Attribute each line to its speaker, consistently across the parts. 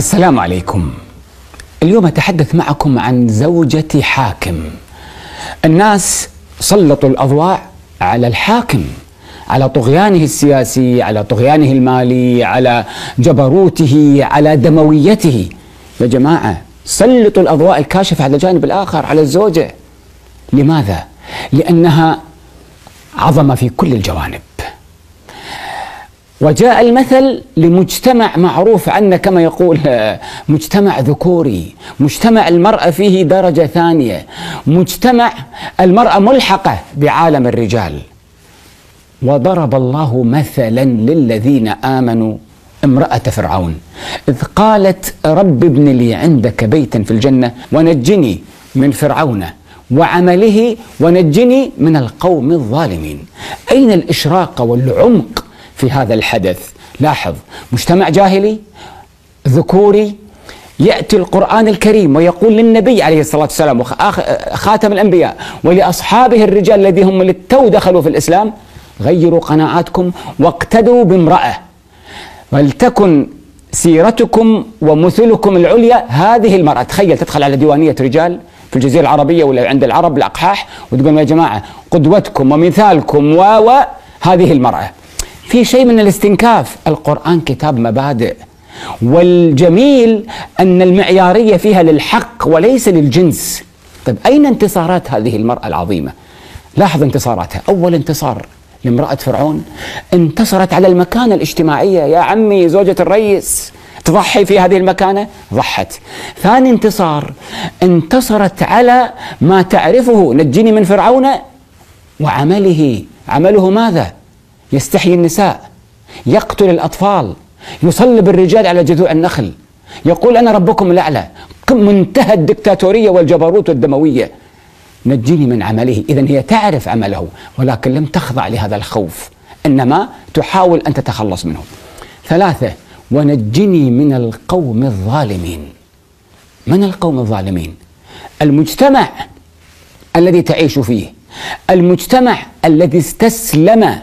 Speaker 1: السلام عليكم. اليوم أتحدث معكم عن زوجة حاكم. الناس سلطوا الأضواء على الحاكم على طغيانه السياسي على طغيانه المالي على جبروته على دمويته. يا جماعة سلطوا الأضواء الكاشفة على الجانب الآخر على الزوجة. لماذا؟ لأنها عظمة في كل الجوانب. وجاء المثل لمجتمع معروف عنه كما يقول مجتمع ذكوري مجتمع المرأة فيه درجة ثانية مجتمع المرأة ملحقة بعالم الرجال. وضرب الله مثلا للذين آمنوا امرأة فرعون إذ قالت رب ابن لي عندك بيتا في الجنة ونجني من فرعون وعمله ونجني من القوم الظالمين. أين الإشراق والعمق في هذا الحدث. لاحظ مجتمع جاهلي ذكوري يأتي القرآن الكريم ويقول للنبي عليه الصلاة والسلام خاتم الأنبياء ولأصحابه الرجال الذين هم للتو دخلوا في الإسلام غيروا قناعاتكم واقتدوا بامرأة. ولتكن سيرتكم ومثلكم العليا هذه المرأة. تخيل تدخل على ديوانية رجال في الجزيرة العربية ولا عند العرب الأقحاح وتقول يا جماعة قدوتكم ومثالكم و هذه المرأة. في شيء من الاستنكاف. القرآن كتاب مبادئ. والجميل أن المعيارية فيها للحق وليس للجنس. طيب أين انتصارات هذه المرأة العظيمة؟ لاحظ انتصاراتها. أول انتصار لامرأة فرعون انتصرت على المكانة الاجتماعية. يا عمي زوجة الرئيس تضحي في هذه المكانة؟ ضحت. ثاني انتصار انتصرت على ما تعرفه نجني من فرعون وعمله. عمله ماذا؟ يستحيي النساء يقتل الأطفال يصلب الرجال على جذوع النخل يقول أنا ربكم الأعلى منتهى الدكتاتورية والجبروت والدموية. نجيني من عمله إذا هي تعرف عمله ولكن لم تخضع لهذا الخوف إنما تحاول أن تتخلص منه. ثلاثة ونجني من القوم الظالمين. من القوم الظالمين؟ المجتمع الذي تعيش فيه المجتمع الذي استسلم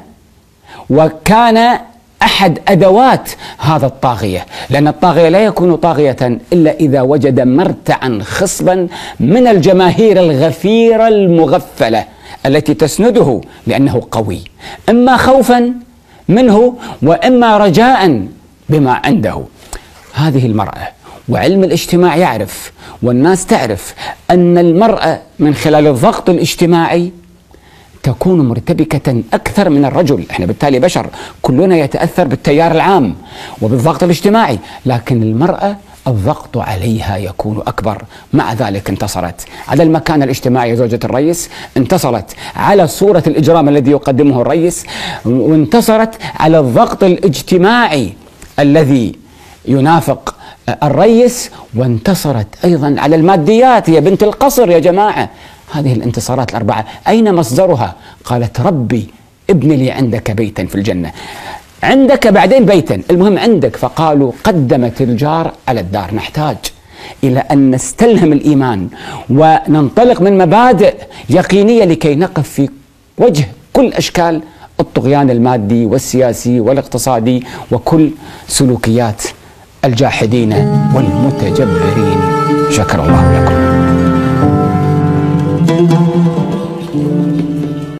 Speaker 1: وكان أحد أدوات هذا الطاغية، لأن الطاغية لا يكون طاغية إلا إذا وجد مرتعا خصبا من الجماهير الغفيرة المغفلة التي تسنده لأنه قوي، إما خوفا منه وإما رجاء بما عنده. هذه المرأة وعلم الاجتماع يعرف والناس تعرف أن المرأة من خلال الضغط الاجتماعي تكون مرتبكة أكثر من الرجل. إحنا بالتالي بشر كلنا يتأثر بالتيار العام وبالضغط الاجتماعي لكن المرأة الضغط عليها يكون أكبر. مع ذلك انتصرت. على المكان الاجتماعي زوجة الرئيس انتصرت على صورة الإجرام الذي يقدمه الرئيس وانتصرت على الضغط الاجتماعي الذي ينافق الرئيس وانتصرت أيضا على الماديات. هي بنت القصر يا جماعة. هذه الانتصارات الأربعة. أين مصدرها؟ قالت ربي ابن لي عندك بيتا في الجنة. عندك بعدين بيتا. المهم عندك. فقالوا قدمت الجار على الدار. نحتاج إلى أن نستلهم الإيمان وننطلق من مبادئ يقينية لكي نقف في وجه كل أشكال الطغيان المادي والسياسي والاقتصادي وكل سلوكيات الجاحدين والمتجبرين. شكر الله لكم. Müzik